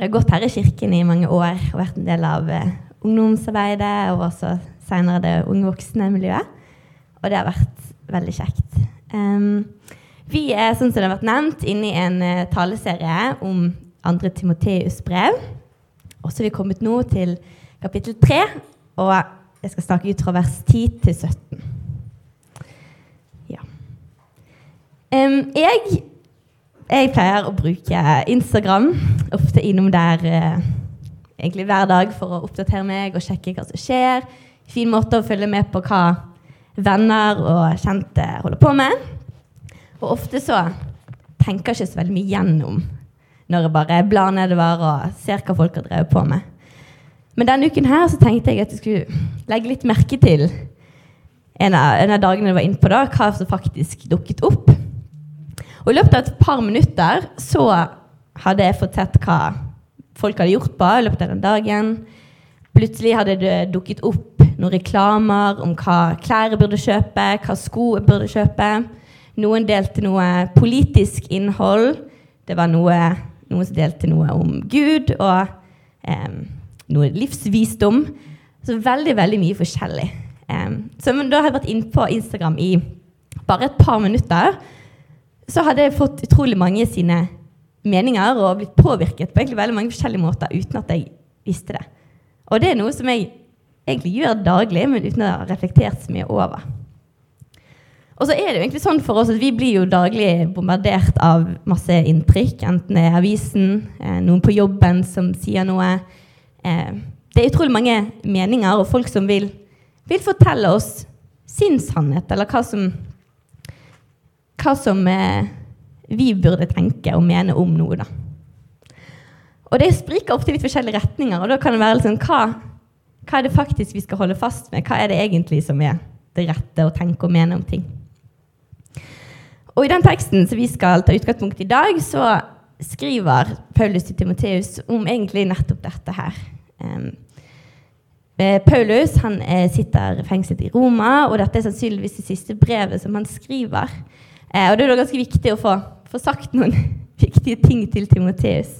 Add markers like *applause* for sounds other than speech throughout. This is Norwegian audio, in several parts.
Jeg har gått her i kirken i mange år og vært en del av eh, ungdomsarbeidet og også senere det unge voksne-miljøet. Og det har vært veldig kjekt. Um, vi er sånn som det har vært nevnt, inne i en uh, taleserie om 2. Timoteus brev. Og så er vi kommet nå til kapittel 3, og jeg skal snakke ut fra vers 10 til 17. Ja. Um, jeg jeg pleier å bruke Instagram, ofte innom der eh, egentlig hver dag for å oppdatere meg og sjekke hva som skjer. Fin måte å følge med på hva venner og kjente holder på med. Og ofte så tenker jeg ikke så veldig mye gjennom når jeg bare blar nedover og ser hva folk har drevet på med. Men denne uken her så tenkte jeg at jeg skulle legge litt merke til en av, en av dagene jeg var inne på da, hva som faktisk dukket opp. Og I løpet av et par minutter så hadde jeg fått sett hva folk hadde gjort på i løpet av den dagen. Plutselig hadde det dukket opp noen reklamer om hva klær jeg burde kjøpe, hva sko jeg burde kjøpe. Noen delte noe politisk innhold. Det var noe, noen som delte noe om Gud og eh, noe livsvisdom. Så veldig, veldig mye forskjellig. Eh, så da har jeg vært inne på Instagram i bare et par minutter så hadde jeg fått utrolig mange sine meninger og blitt påvirket på egentlig veldig mange forskjellige måter uten at jeg visste det. Og det er noe som jeg egentlig gjør daglig, men uten å ha reflektert så mye over. Og så er det jo egentlig sånn for oss at Vi blir jo daglig bombardert av masse inntrykk. Enten det er avisen, eh, noen på jobben som sier noe. Eh, det er utrolig mange meninger og folk som vil, vil fortelle oss sin sannhet, eller hva som hva som eh, vi burde tenke og mene om noe. da. Og det spriker ofte i litt forskjellige retninger. og da kan det være liksom, hva, hva, er det faktisk vi skal holde fast med? Hva er det egentlig som er det rette å tenke og mene om ting? Og I den teksten som vi skal ta utgangspunkt i dag, så skriver Paulus til Timoteus om egentlig nettopp dette her. Um, Paulus han eh, sitter fengslet i Roma, og dette er sannsynligvis det siste brevet som han skriver. Eh, og det er da ganske viktig å få, få sagt noen *laughs* viktige ting til Timoteus.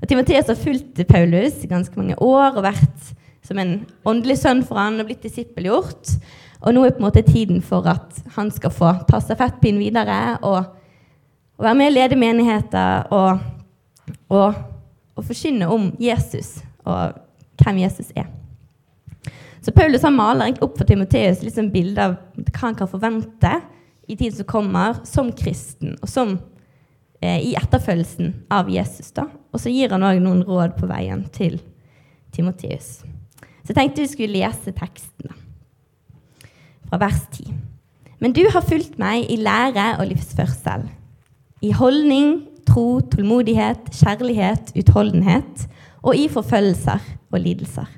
Og Timoteus har fulgt Paulus i ganske mange år og vært som en åndelig sønn for han og blitt disippelgjort. Og nå er på en måte tiden for at han skal få ta stafettpinnen videre og, og, være med og lede menigheter og, og, og forkynne om Jesus og hvem Jesus er. Så Paulus han maler opp for Timoteus liksom bilde av hva han kan forvente i tiden som kommer, som kristen og som eh, i etterfølgelsen av Jesus. da. Og så gir han òg noen råd på veien til Timoteus. Så jeg tenkte vi skulle lese teksten da. fra vers 10. Men du har fulgt meg i lære og livsførsel, i holdning, tro, tålmodighet, kjærlighet, utholdenhet og i forfølgelser og lidelser,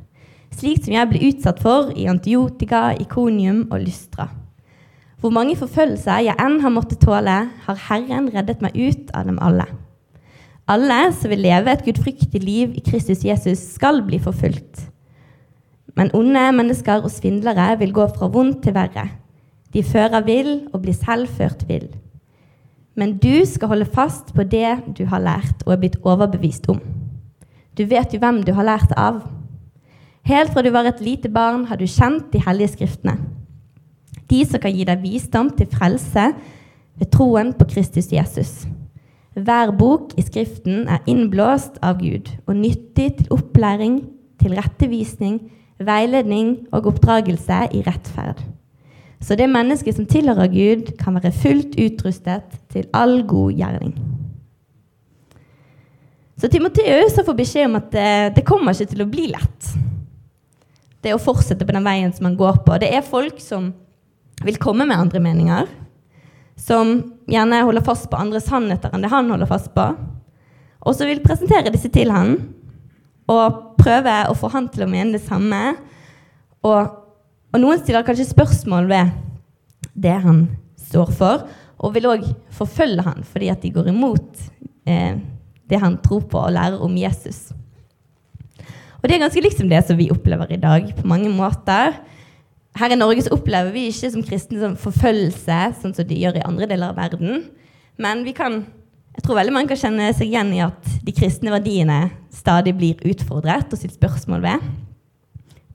slik som jeg ble utsatt for i Antiotika, Ikonium og Lystra hvor mange forfølgelser jeg enn har måttet tåle, har Herren reddet meg ut av dem alle. Alle som vil leve et gudfryktig liv i Kristus Jesus, skal bli forfulgt. Men onde mennesker og svindlere vil gå fra vondt til verre. De fører vill og blir selv ført vill. Men du skal holde fast på det du har lært og er blitt overbevist om. Du vet jo hvem du har lært av. Helt fra du var et lite barn, har du kjent de hellige skriftene de som kan gi deg visdom til frelse ved troen på Kristus Jesus. Hver bok i Skriften er innblåst av Gud og nyttig til opplæring, til rettevisning, veiledning og oppdragelse i rettferd. Så det mennesket som tilhører Gud, kan være fullt utrustet til all god gjerning. Så Timoteus fått beskjed om at det, det kommer ikke til å bli lett. Det å fortsette på den veien som han går på. Det er folk som vil komme med andre meninger, som gjerne holder fast på andre sannheter enn det han holder fast på, og som vil presentere disse til han. og prøve å få han til å mene det samme. Og, og noen stiller kanskje spørsmål ved det han står for, og vil òg forfølge han fordi at de går imot eh, det han tror på og lærer om Jesus. Og det er ganske liksom det som vi opplever i dag på mange måter. Her i Norge så opplever vi ikke som kristne som forfølgelse, sånn som de gjør i andre deler av verden. Men vi kan, jeg tror veldig mange kan kjenne seg igjen i at de kristne verdiene stadig blir utfordret og stilt spørsmål ved.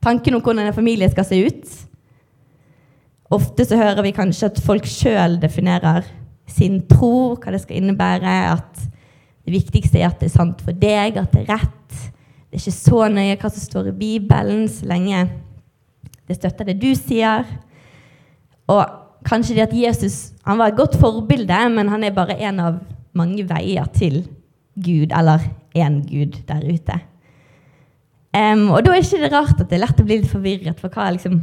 Tanken om hvordan en familie skal se ut. Ofte så hører vi kanskje at folk sjøl definerer sin tro, hva det skal innebære. At det viktigste er at det er sant for deg, at det er rett. Det er ikke så nøye hva som står i Bibelen, så lenge det støtter det du sier. Og kanskje det at Jesus han var et godt forbilde, men han er bare en av mange veier til Gud, eller én Gud der ute. Um, og da er det ikke rart at det er lett å bli litt forvirret for hva, liksom,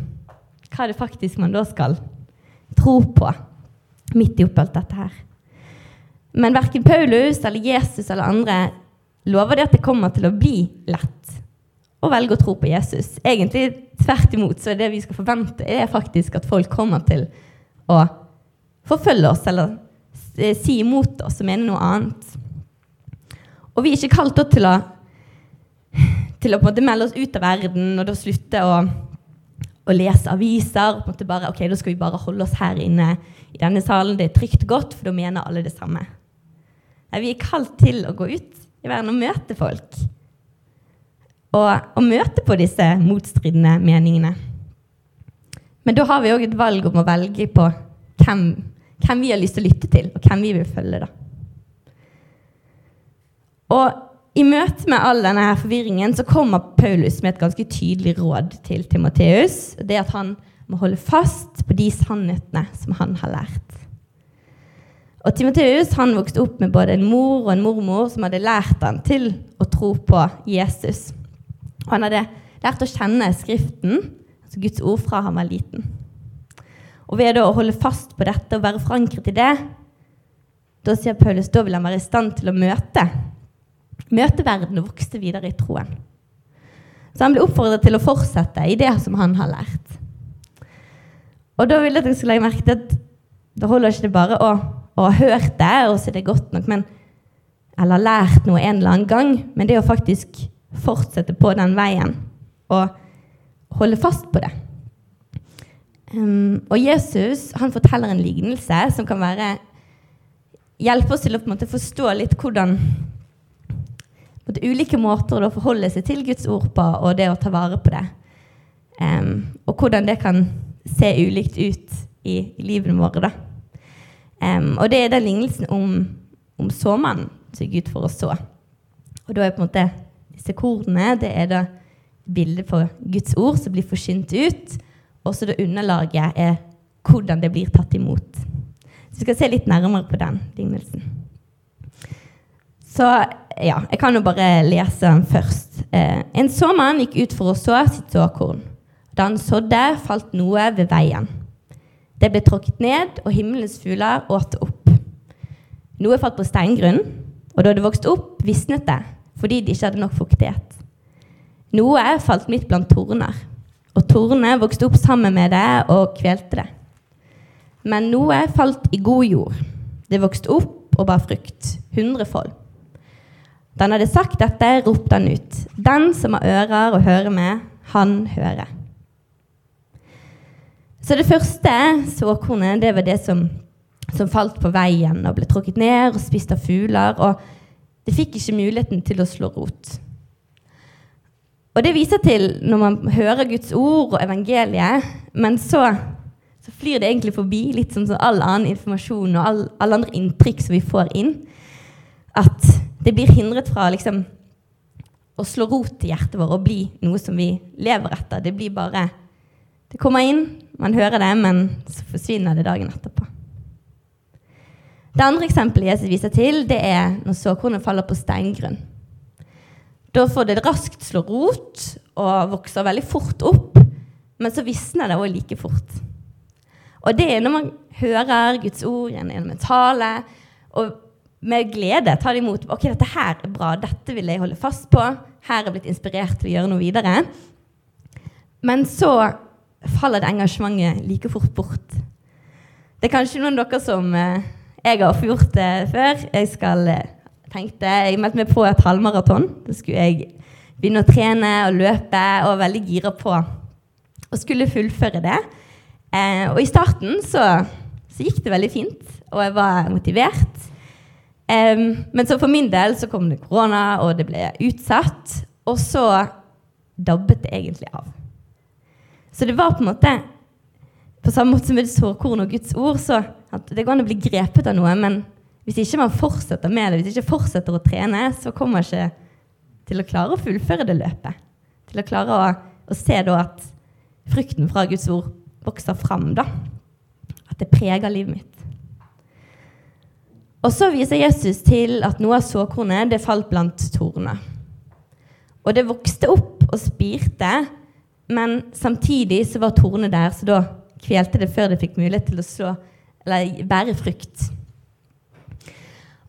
hva er det faktisk man da skal tro på midt i alt dette her. Men verken Paulus eller Jesus eller andre lover det at det kommer til å bli lett å velge å tro på Jesus. Egentlig tvert imot. Så det vi skal forvente, er faktisk at folk kommer til å forfølge oss eller si imot oss og mene noe annet. Og vi er ikke kalt til å, til å melde oss ut av verden og da slutte å, å lese aviser. og bare, ok, Da skal vi bare holde oss her inne i denne salen. Det er trygt og godt, for da mener alle det samme. Nei, vi er kalt til å gå ut i verden og møte folk. Og, og møte på disse motstridende meningene. Men da har vi òg et valg om å velge på hvem, hvem, vi har lyst til å lytte til, og hvem vi vil følge. da. Og i møte med all denne her forvirringen så kommer Paulus med et ganske tydelig råd til Timoteus. Det at han må holde fast på de sannhetene som han har lært. Og Timoteus han vokste opp med både en mor og en mormor som hadde lært han til å tro på Jesus. Og han hadde lært å kjenne Skriften, altså Guds ord, fra han var liten. Og ved å holde fast på dette og være forankret i det, da sier Paulus, da vil han være i stand til å møte møte verden og vokse videre i troen. Så han blir oppfordret til å fortsette i det som han har lært. Og da vil jeg at dere skal legge merke til at da holder ikke det bare å å ha hørt det, og så er det godt nok, men, eller lært noe en eller annen gang. Men det å faktisk fortsette på den veien og holde fast på det. Um, og Jesus han forteller en lignelse som kan være hjelpe oss til å på en måte forstå litt hvordan på ulike måter å forholde seg til Guds ord på, og det å ta vare på det. Um, og hvordan det kan se ulikt ut i, i livene våre. da. Um, og det er den lignelsen om, om såmannen som Gud får å så. Og da er på en måte disse kornene det er da bildet på Guds ord som blir forsynt ut. Og så det underlaget er hvordan det blir tatt imot. Så vi skal se litt nærmere på den lignelsen. Så ja, jeg kan jo bare lese den først. Eh, en såmann gikk ut for å så sitt såkorn. Da han sådde, falt noe ved veien. Det ble tråkket ned, og himmelens fugler åt det opp. Noe falt på steingrunn, og da det vokste opp, visnet det fordi de ikke hadde nok fuktighet. Noe falt midt blant torner, og tornene vokste opp sammen med det og kvelte det. Men noe falt i god jord. Det vokste opp og bar frukt, hundrefold. Da han hadde sagt dette, ropte han ut. Den som har ører å høre med, han hører. Så det første såkornet det var det som, som, falt på veien og ble tråkket ned og spist av fugler. Og det fikk ikke muligheten til å slå rot. Og det viser til når man hører Guds ord og evangeliet, men så, så flyr det egentlig forbi, litt som all annen informasjon og alle all andre inntrykk som vi får inn, at det blir hindret fra liksom, å slå rot i hjertet vårt og bli noe som vi lever etter. Det blir bare Det kommer inn, man hører det, men så forsvinner det dagen etterpå. Det andre eksempelet Jesus viser til, det er når såkornet faller på steingrunn. Da får det raskt slå rot og vokser veldig fort opp, men så visner det òg like fort. Og det er når man hører Guds ord gjennom en tale, og med glede tar det imot. ok, dette her er bra, dette vil jeg holde fast på, her er blitt inspirert til å gjøre noe videre. Men så faller det engasjementet like fort bort. Det er kanskje noen av dere som eh, Jeg har gjort det før. Jeg skal, eh, tenkte, jeg meldte meg på et halvmaraton. Da skulle jeg begynne å trene og løpe og var veldig gira på Og skulle fullføre det. Eh, og i starten så, så, gikk det veldig fint, og jeg var motivert. Eh, men så for min del så kom det korona, og det ble utsatt. Og så dabbet det egentlig av. Så det var på en måte På samme måte som med sårkorn og Guds ord, så at det går an å bli grepet av noe, men hvis ikke man fortsetter med det, hvis ikke fortsetter å trene, så kommer man ikke til å klare å fullføre det løpet. Til å klare å, å se da at frukten fra Guds ord vokser fram. da. At det preger livet mitt. Og så viser Jesus til at noe av såkornet det falt blant tornene. Og det vokste opp og spirte, men samtidig så var tornet der, så da kvelte det før det fikk mulighet til å slå, eller bære frukt.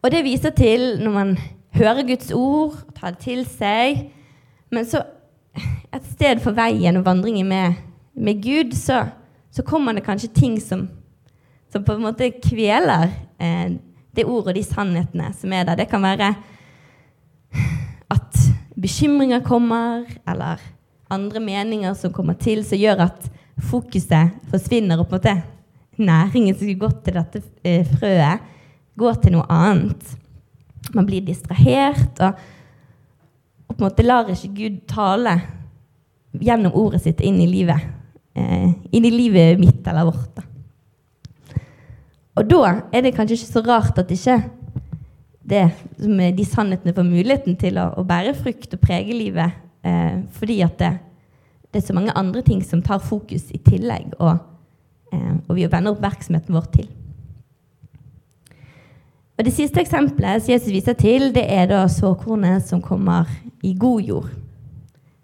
Og det viser til når man hører Guds ord, tar det til seg Men så et sted for veien og vandringen med, med Gud, så, så, kommer det kanskje ting som, som på en måte kveler eh, det ordet og de sannhetene som er der. Det kan være at bekymringer kommer, eller andre meninger som kommer til, som gjør at fokuset forsvinner, og på en måte næringen som skulle gått til dette eh, frøet, går til noe annet. Man blir distrahert, og, og, på en måte lar ikke Gud tale gjennom ordet sitt inn i livet. Eh, inn i livet mitt eller vårt. Da. Og da er det kanskje ikke så rart at ikke det, de sannhetene får muligheten til å, å bære frukt og prege livet Eh, fordi at det, det, er så mange andre ting som tar fokus i tillegg, og, og vi vender oppmerksomheten vår til. Og Det siste eksempelet som Jesus viser til, det er da såkornet som kommer i god jord.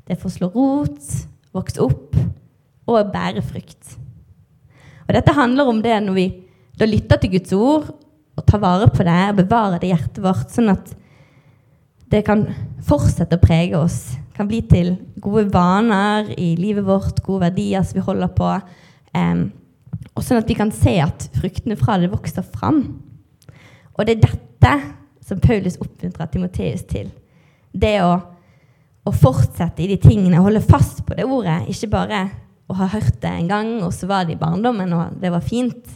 Det får slå rot, vokse opp og bære frukt. Og Dette handler om det når vi da lytter til Guds ord og tar vare på det og bevarer det i hjertet vårt, sånn at det kan fortsette å prege oss kan bli til gode vaner i livet vårt, gode verdier som vi holder på. Um, og sånn at vi kan se at fruktene fra det vokser fram. Og det er dette som Paulus oppmuntrer Timoteus til. Det å, å, fortsette i de tingene, holde fast på det ordet. Ikke bare å ha hørt det en gang, og så var det i barndommen, og det var fint.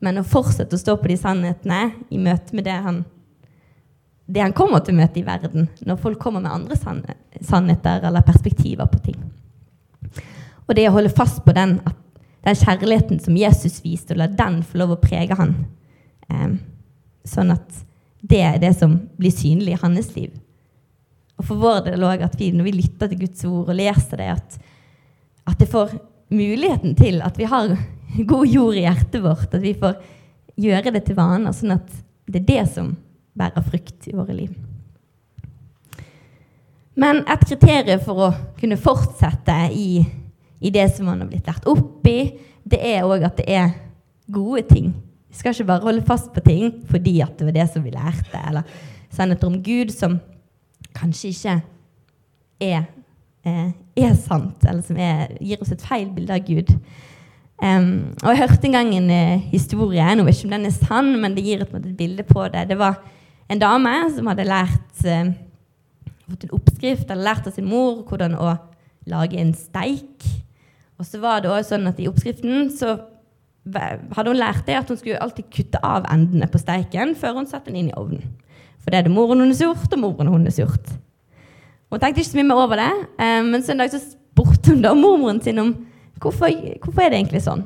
Men å fortsette å stå på de sannhetene i møte med det han det han kommer til å møte i verden, når folk kommer med andre sannheter eller perspektiver på ting. Og det å holde fast på den, den kjærligheten som Jesus viste, og la den få lov å prege han. Sånn at det er det som blir synlig i hans liv. Og for vår del òg at vi, når vi lytter til Guds ord og leser det, at, at det får muligheten til at vi har *laughs* god jord i hjertet vårt, at vi får gjøre det til vaner, sånn at det er det som bærer frukt i våre liv. Men et kriterium for å kunne fortsette i, i det som man har blitt lært opp i, det er òg at det er gode ting. Vi skal ikke bare holde fast på ting fordi at det var det som vi lærte, eller sannheter om Gud som kanskje ikke er, er, er sant, eller som er, gir oss et feil bilde av Gud. Um, og Jeg hørte en gang en uh, historie, jeg vet ikke om den er sann, men det gir et, et bilde på det. Det var en dame som hadde lært uh, fått en oppskrift eller lært av sin mor hvordan å lage en steik. Og så var det også sånn at I oppskriften så hadde hun lært det at hun skulle alltid kutte av endene på steiken før hun satte den inn i ovnen. For det er det moren hennes gjort, og moren hennes gjort. Hun tenkte ikke så mye mer over det, eh, men søndag så spurte hun da mormoren sin om hvorfor, hvorfor er det egentlig sånn.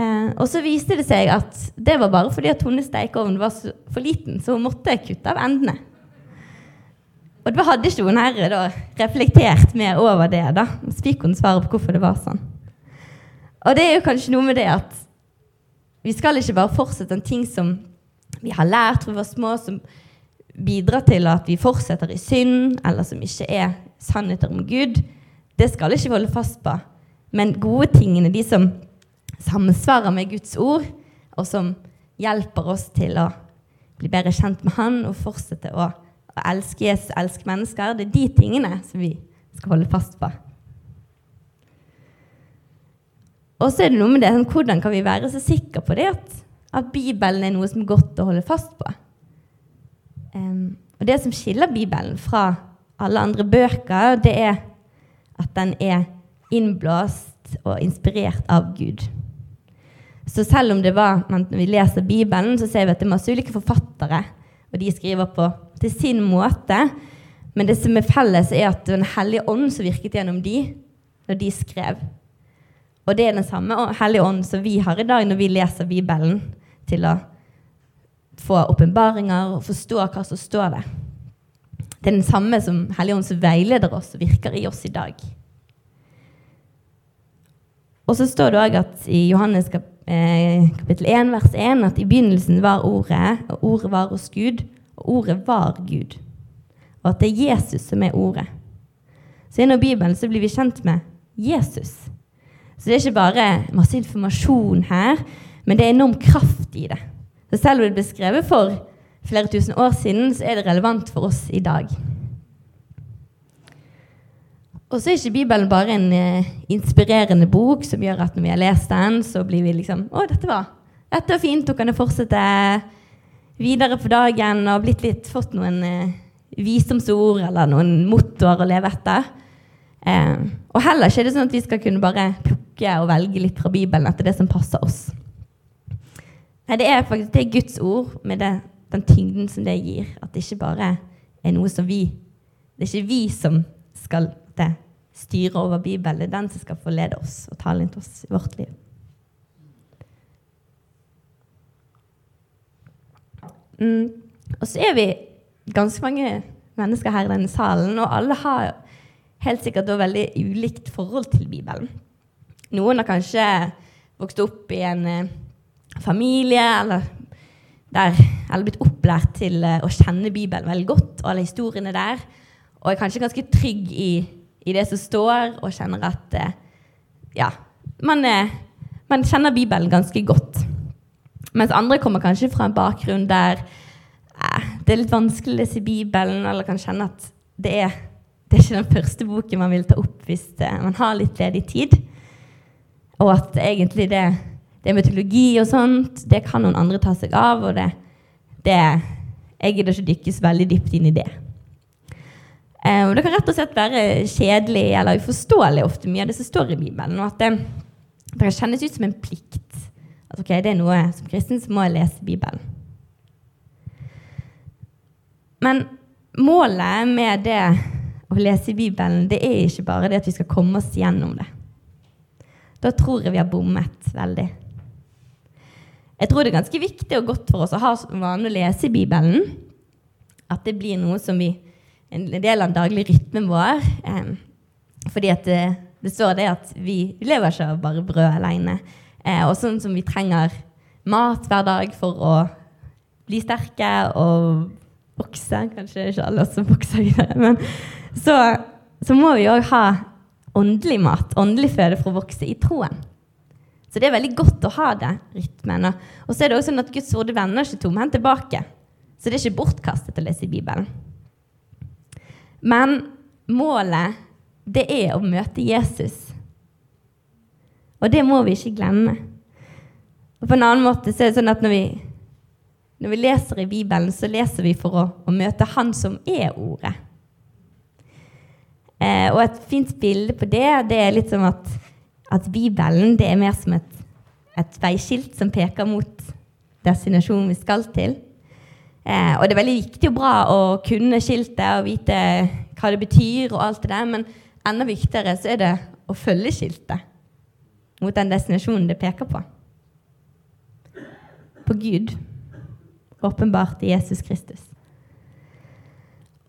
Eh, og så viste det seg at det var bare fordi at hennes stekeovn var for liten, så hun måtte kutte av endene. Og da hadde ikke hun herre da, reflektert mer over det. da. Så fikk hun svaret på hvorfor det var sånn. Og det er jo kanskje noe med det at vi skal ikke bare fortsette en ting som vi har lært fra vi var små, som bidrar til at vi fortsetter i synd, eller som ikke er sannheter om Gud. Det skal ikke vi holde fast på. Men gode tingene, de som samsvarer med Guds ord, og som hjelper oss til å bli bedre kjent med Han og fortsette å, elske Jesus, elske mennesker, det er de tingene som vi skal holde fast på. Og så er det noe med det, sånn, hvordan kan vi være så sikre på det at, at, Bibelen er noe som er godt å holde fast på? Um, og det som skiller Bibelen fra alle andre bøker, det er at den er innblåst og inspirert av Gud. Så selv om det var, når vi leser Bibelen, så ser vi at det er masse ulike forfattere, og de skriver på til sin måte. Men det som er felles, er at det var Den hellige ånd som virket gjennom de når de skrev. Og det er den samme Hellige Ånd som vi har i dag når vi leser Bibelen, til å få åpenbaringer og forstå hva som står der. Det er den samme som Hellige Ånd som veileder oss og virker i oss i dag. Og så står det òg at i Johannes kapittel 1 vers 1 at i begynnelsen var Ordet, og Ordet var hos Gud, og Ordet var Gud. Og at det er Jesus som er Ordet. Så gjennom Bibelen så blir vi kjent med Jesus. Så det er ikke bare masse informasjon her, men det er enorm kraft i det. Så selv om det ble skrevet for flere tusen år siden, så er det relevant for oss i dag. Og så er ikke Bibelen bare en eh, inspirerende bok som gjør at når vi har lest den, så blir vi liksom Å, dette var, dette var fint, og kan jeg fortsette videre på dagen og blitt litt, fått noen eh, visdomsord eller noen mottoer å leve etter. Eh, og heller ikke er det sånn at vi skal kunne bare plukke og velge litt fra Bibelen etter det som passer oss. Nei, det er faktisk det er Guds ord med det, den tyngden som det gir. At det ikke bare er noe som vi Det er ikke vi som skal det, styre over Bibelen. Den som skal forlede oss og tale inn til oss i vårt liv. Mm. Og så er vi ganske mange mennesker her i denne salen, og alle har helt sikkert veldig ulikt forhold til Bibelen. Noen har kanskje vokst opp i en eh, familie eller, der, eller blitt opplært til eh, å kjenne Bibelen veldig godt, og alle historiene der, og er kanskje ganske trygg i, i det som står, og kjenner at eh, ja, man, man, kjenner Bibelen ganske godt. Mens andre kommer kanskje fra en bakgrunn der eh, det er litt vanskelig å lese Bibelen, eller kan kjenne at det er, det er ikke den første boken man vil ta opp hvis man har litt ledig tid. Og at egentlig det, det med teologi og sånt, det kan noen andre ta seg av. Og det, det Jeg gidder ikke dykkes veldig dypt inn i det. Eh, og det kan rett og slett være kjedelig eller uforståelig ofte mye av det som står i Bibelen. Og at det, det kan kjennes ut som en plikt. At ok, det er noe som kristen så må jeg lese Bibelen. Men målet med det å lese Bibelen, det er ikke bare det at vi skal komme oss gjennom det. Da tror jeg vi har bommet veldig. Jeg tror det er ganske viktig og godt for oss å ha vane å lese Bibelen. At det blir noe som vi En del av den daglige rytmen vår. Eh, fordi at det, det, står det at vi lever ikke av bare brød alene. Eh, og sånn som vi trenger mat hver dag for å bli sterke og vokse Kanskje ikke alle oss som vokser videre, men så, så må vi òg ha åndelig mat, åndelig føde for å vokse i troen. Så det er veldig godt å ha det rytmen. Og så er det også sånn at Guds ord vender ikke tomhendt tilbake. Så det er ikke bortkastet å lese i Bibelen. Men målet, det er å møte Jesus. Og det må vi ikke glemme. Og på en annen måte så er det sånn at når vi, når vi leser i Bibelen, så leser vi for å, å møte Han som er Ordet. Eh, og et fint bilde på det, det er litt som at, at Bibelen det er mer som et, et, veiskilt som peker mot destinasjonen vi skal til. Eh, og det er veldig viktig og bra å kunne skiltet og vite hva det betyr, og alt det der, men enda viktigere så er det å følge skiltet mot den destinasjonen det peker på. På Gud, åpenbart i Jesus Kristus.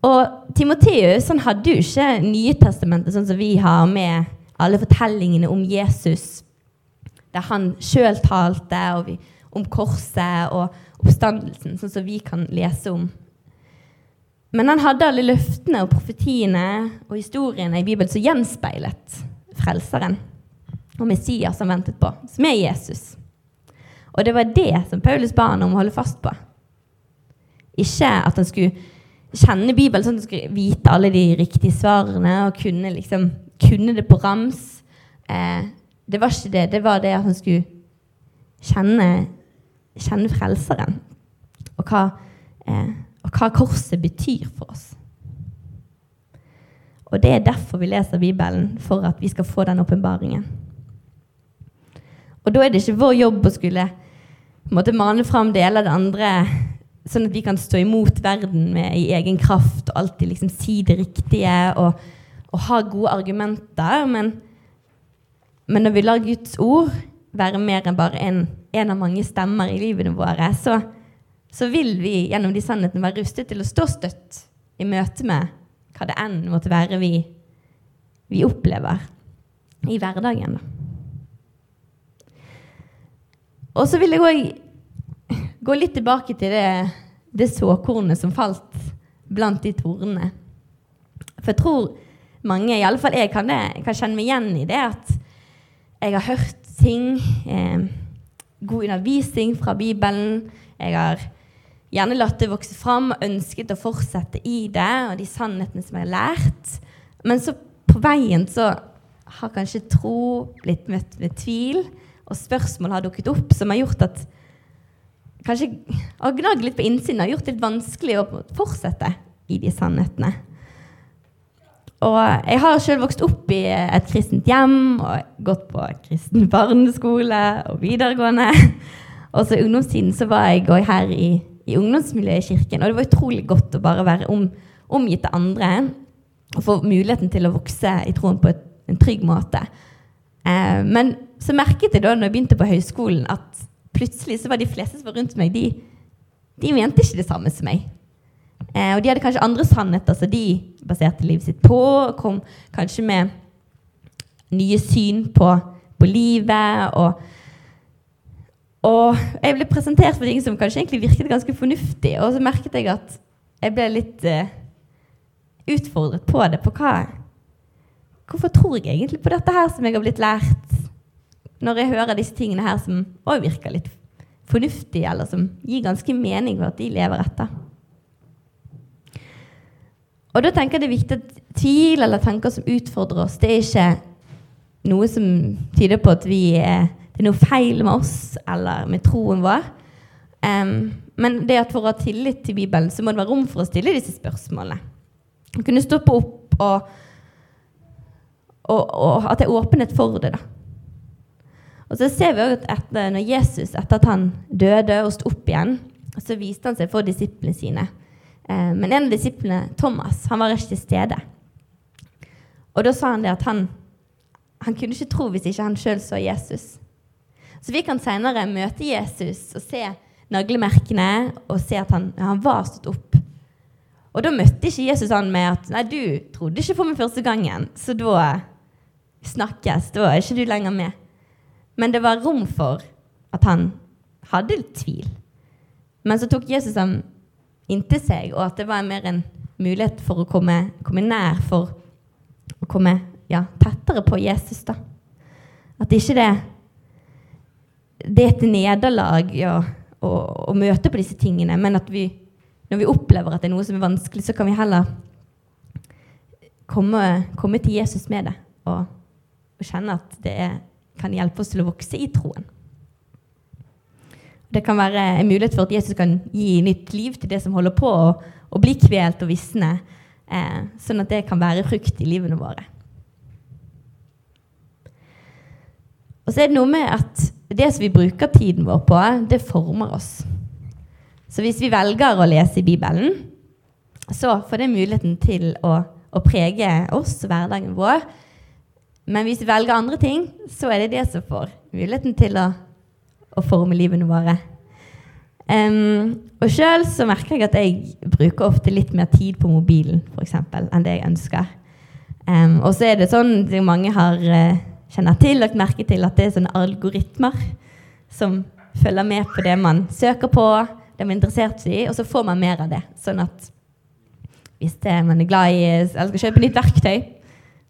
Og Timoteus han hadde jo ikke Nytestamentet sånn som vi har, med alle fortellingene om Jesus, der han sjøl talte vi, om korset og oppstandelsen, sånn som vi kan lese om. Men han hadde alle løftene og profetiene og historiene i Bibelen som gjenspeilet frelseren og Messias som ventet på, som er Jesus. Og det var det som Paulus ba han om å holde fast på. Ikke at han skulle kjenne Bibelen sånn at han skulle vite alle de riktige svarene og kunne, liksom, kunne det på rams. Eh, det var ikke det. Det var det at han skulle kjenne, kjenne Frelseren. Og hva, eh, og hva korset betyr for oss. Og det er derfor vi leser Bibelen, for at vi skal få den åpenbaringen. Og da er det ikke vår jobb å skulle måtte mane fram det eller det andre, sånn at vi kan stå imot verden med, i egen kraft og alltid liksom si det riktige og, og ha gode argumenter. Men, men, når vi lar Guds ord være mer enn bare en, en av mange stemmer i livene våre, så, så vil vi gjennom de sannhetene være rustet til å stå støtt i møte med hva det enn måtte være vi, vi opplever i hverdagen. Og så vil jeg òg gå litt tilbake til det, det såkornet som falt blant de tornene. For jeg tror mange, i alle fall jeg, kan, det, kan kjenne meg igjen i det at jeg har hørt ting, eh, god undervisning fra Bibelen. Jeg har gjerne latt det vokse fram og ønsket å fortsette i det og de sannhetene som jeg har lært. Men så på veien så har kanskje tro blitt møtt med tvil og spørsmål har dukket opp som har gjort at Kanskje har gnagd litt på innsiden har gjort det litt vanskelig å fortsette i de sannhetene. Og jeg har selv vokst opp i et kristent hjem og gått på kristen barneskole og videregående. *laughs* Og så i ungdomstiden så var jeg òg her i, i, ungdomsmiljøet i kirken. Og det var utrolig godt å bare være om, omgitt av andre og få muligheten til å vokse i troen på et, en trygg måte. Eh, men så merket jeg da når jeg begynte på høyskolen, at plutselig så var de fleste som var rundt meg, de, de mente ikke det samme som meg. Eh, og de hadde kanskje andre sannheter som de baserte livet sitt på. og Kom kanskje med nye syn på, på livet. Og, og, jeg ble presentert for ting som kanskje egentlig virket ganske fornuftig. Og så merket jeg at jeg ble litt uh, utfordret på det. På hva Hvorfor tror jeg egentlig på dette her som jeg har blitt lært? når jeg hører disse tingene her som òg virker litt fornuftige, eller som gir ganske mening for at de lever etter. Og da tenker jeg det er viktig at tvil eller tanker som utfordrer oss, det er ikke noe som tyder på at vi det er noe feil med oss eller med troen vår. Um, men det at for å ha tillit til Bibelen, så må det være rom for å stille disse spørsmålene. Kunne stoppe opp og, og, og at det er åpenhet for det. da. Og så ser vi også at etter, når Jesus, etter at han døde og sto opp igjen, så viste han seg for disiplene sine. Eh, men en av disiplene, Thomas, han var ikke til stede. Og da sa han det at han, han kunne ikke tro hvis ikke han sjøl så Jesus. Så vi kan seinere møte Jesus og se naglemerkene og se at han, han var stått opp. Og da møtte ikke Jesus han med at 'Nei, du trodde ikke på meg første gangen, så da snakkes. Da er ikke du lenger med.' Men det var rom for at han hadde tvil. Men så tok Jesus ham inntil seg, og at det var mer en mulighet for å komme, komme nær, for å komme ja, tettere på Jesus. da. At ikke det det er et nederlag ja, å, å, møte på disse tingene, men at vi, når vi opplever at det er noe som er vanskelig, så kan vi heller komme, komme til Jesus med det og, og kjenne at det er kan hjelpe oss til å vokse i troen. Det kan være en mulighet for at Jesus kan gi nytt liv til det som holder på å, bli kvelt og visne, eh, sånn at det kan være frukt i livene våre. Og så er det noe med at det som vi bruker tiden vår på, det former oss. Så hvis vi velger å lese i Bibelen, så får det muligheten til å, å prege oss og hverdagen vår men hvis vi velger andre ting, så er det det som får muligheten til å, å forme livene våre. Um, og sjøl så merker jeg at jeg bruker ofte litt mer tid på mobilen for eksempel, enn det jeg ønsker. Um, og så er det sånn at mange har uh, kjenner til, lagt merke til at det er sånne algoritmer som følger med på det man søker på, det man er interessert i, og så får man mer av det. Sånn at hvis det, man er glad i eller skal kjøpe nytt verktøy,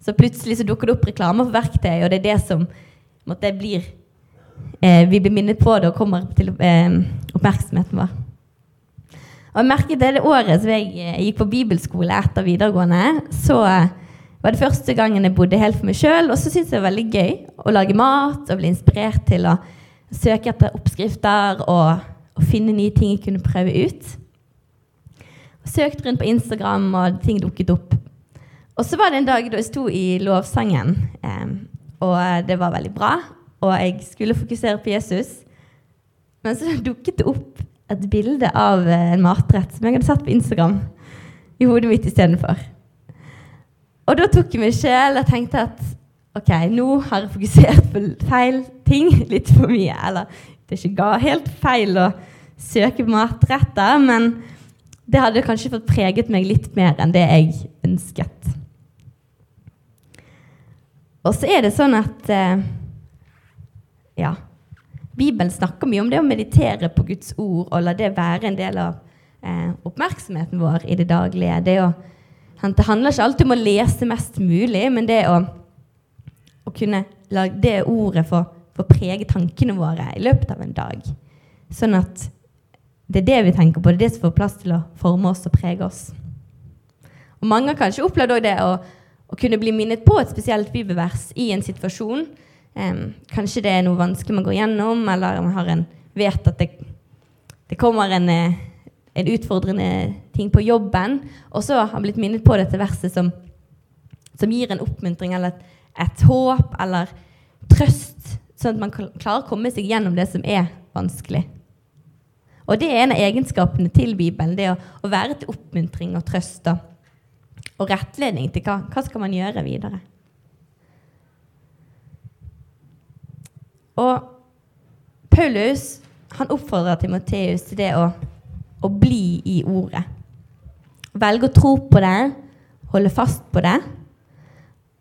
så plutselig så dukker det opp reklame for verktøy, og det er det som måtte, blir eh, Vi blir minnet på det og kommer til eh, oppmerksomheten vår. Og jeg merket det, det året som jeg eh, gikk på bibelskole etter videregående, så var det første gangen jeg bodde helt for meg sjøl. Og så syntes jeg det var veldig gøy å lage mat og bli inspirert til å søke etter oppskrifter og, og finne nye ting jeg kunne prøve ut. Søkte rundt på Instagram, og ting dukket opp. Og så var det en dag da jeg sto i lovsangen, eh, og det var veldig bra. Og jeg skulle fokusere på Jesus. Men så *laughs* dukket det opp et bilde av eh, en matrett som jeg hadde satt på Instagram, i hodet mitt istedenfor. Og da tok jeg meg sjel og tenkte at ok, nå har jeg fokusert på feil ting *laughs* litt for mye. Eller det er ikke helt feil å søke på matretter, men det hadde kanskje fått preget meg litt mer enn det jeg ønsket. Og så er det sånn at eh, ja, Bibelen snakker mye om det å meditere på Guds ord og la det være en del av eh, oppmerksomheten vår i det daglige. Det, å, det, handler ikke alltid om å lese mest mulig, men det å, å kunne la det ordet få, få, prege tankene våre i løpet av en dag. Sånn at det er det vi tenker på, det er det som får plass til å forme oss og prege oss. Og Mange har kanskje opplevd det å, å kunne bli minnet på et spesielt bibelvers i en situasjon Um, kanskje det er noe vanskelig man går gjennom, eller man en, vet at det, det kommer en, eh, en, utfordrende ting på jobben, og så har blitt minnet på dette verset som, som gir en oppmuntring eller et, et, håp eller trøst, sånn at man klarer å komme seg gjennom det som er vanskelig. Og det er en av egenskapene til Bibelen, det å, å være til oppmuntring og trøst og, og rettledning til hva, hva skal man gjøre videre. Og Paulus han oppfordrer Timoteus til det å, å bli i ordet. Velge å tro på det, holde fast på det,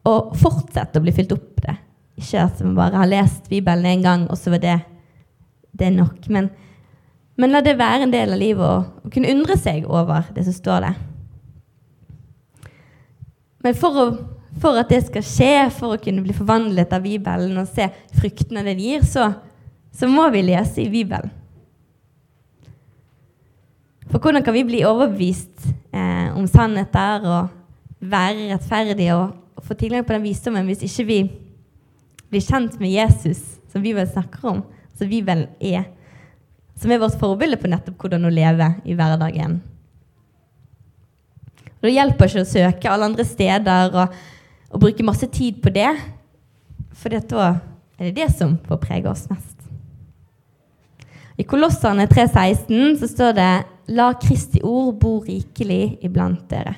og fortsette å bli fylt opp på det. Ikke at man bare har lest Bibelen én gang, og så var det, det er nok. Men, men, la det være en del av livet å, kunne undre seg over det som står der. Men for å for at det skal skje, for å kunne bli forvandlet av Bibelen og se fruktene den gir, så, så må vi lese i Bibelen. For hvordan kan vi bli overbevist eh, om sannheter og være rettferdige og, få tilgang på den visdommen hvis ikke vi blir kjent med Jesus, som Bibelen snakker om, som Bibelen er, som er vårt forbilde på nettopp hvordan å leve i hverdagen. Og Det hjelper ikke å søke alle andre steder og og bruke masse tid på det, for da er det det som får prege oss mest. I Kolosserne 3,16 så står det La Kristi ord bo rikelig iblant dere.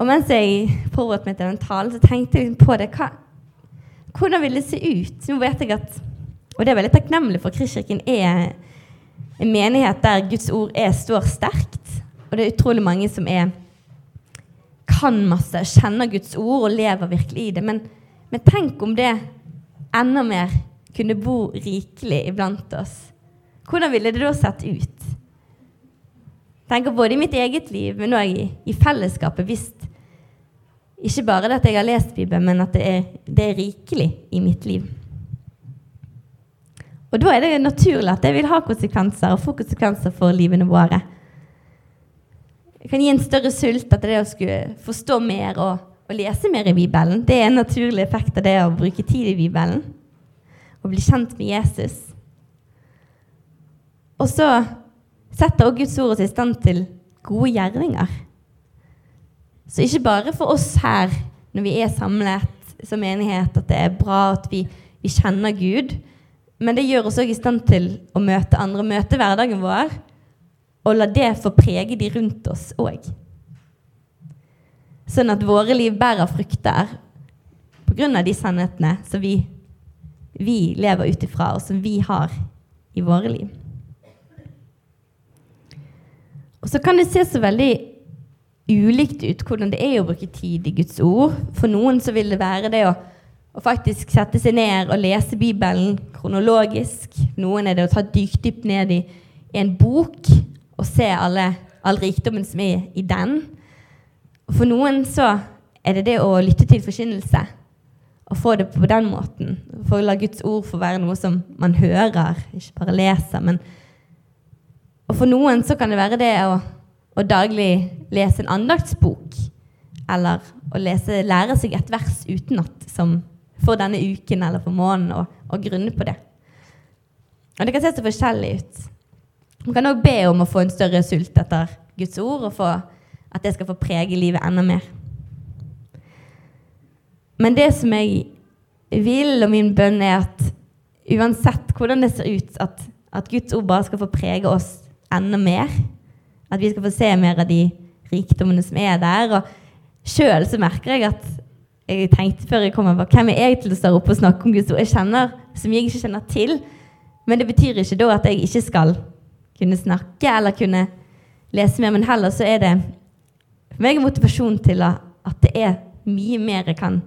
Og mens jeg forberedte meg til den talen, så tenkte jeg på det. Hva, hvordan vil det se ut? Nå vet jeg at, Og det er veldig takknemlig for Kristkirken er en menighet der Guds ord er, står sterkt. Og det er utrolig mange som er kan masse, kjenner Guds ord og lever virkelig i det. Men, men tenk om det enda mer kunne bo rikelig iblant oss. Hvordan ville det da sett ut? Tenker både i mitt eget liv, men òg i, i, fellesskapet. Hvis ikke bare det at jeg har lest Bibelen, men at det er, det er, rikelig i mitt liv. Og da er det naturlig at det vil ha konsekvenser, og få konsekvenser for livene våre. Det kan gi en større sult etter det å skulle forstå mer og, og, lese mer i Bibelen. Det er en naturlig effekt av det å bruke tid i Bibelen. Og bli kjent med Jesus. Og så setter også Guds ord oss i stand til gode gjerninger. Så ikke bare for oss her når vi er samlet som menighet, at det er bra at vi, vi kjenner Gud, men det gjør oss òg i stand til å møte andre, møte hverdagen vår og la det få prege de rundt oss òg. Sånn at våre liv bærer frukter pga. de sannhetene som vi, vi lever ut ifra, og som vi har i våre liv. Og så kan det se så veldig ulikt ut hvordan det er å bruke tid i Guds ord. For noen så vil det være det å, å faktisk sette seg ned og lese Bibelen kronologisk. Noen er det å ta dykdypt ned i en bok og se alle, all rikdommen som er i den. Og for noen så er det det å lytte til forkynnelse. Og få det på den måten. For å la Guds ord få være noe som man hører, ikke bare leser. Men Og for noen så kan det være det å, å daglig lese en andaktsbok. Eller å lese, lære seg et vers utenat for denne uken eller for måneden, og, og grunne på det. Og det kan se så forskjellig ut. Man kan òg be om å få en større sult etter Guds ord, og få, at det skal få prege livet enda mer. Men det som jeg vil, og min bønn, er at uansett hvordan det ser ut, at, at Guds ord bare skal få prege oss enda mer. At vi skal få se mer av de rikdommene som er der. Og sjøl så merker jeg at jeg tenkte før jeg kom her, hvem er jeg til å stå opp og snakke om Guds ord? Jeg kjenner så mye jeg ikke kjenner til. Men det betyr ikke da at jeg ikke skal kunne snakke eller kunne lese mer, men heller så er det for meg en motivasjon til at det er mye mer jeg kan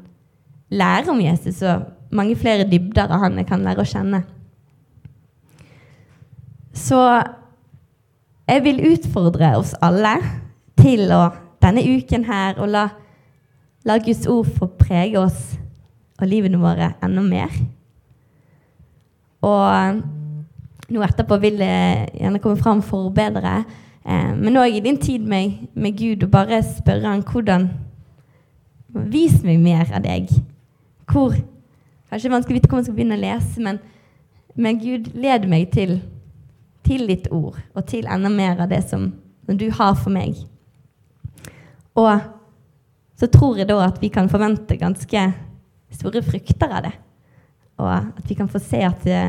lære om Jesus, og mange flere dybder av han jeg kan lære å kjenne. Så jeg vil utfordre oss alle til å denne uken her å la, la Guds ord få prege oss og livene våre enda mer. Og nå etterpå vil det gjerne komme fram forbedre. Eh, men òg i din tid med, med Gud, og bare spørre han hvordan Vis meg mer av deg. Hvor Kanskje man skal vite hvor man skal begynne å lese, men, men Gud, led meg til, til, ditt ord, og til enda mer av det som, som du har for meg. Og så tror jeg da at vi kan forvente ganske store frukter av det. Og at vi kan få se at det,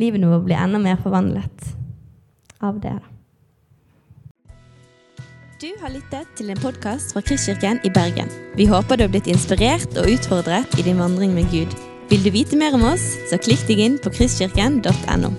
livet vårt blir enda mer forvandlet av det. Du har lyttet til en podkast fra Kristkirken i Bergen. Vi håper du har blitt inspirert og utfordret i din vandring med Gud. Vil du vite mer om oss, så klikk deg inn på kristkirken.no.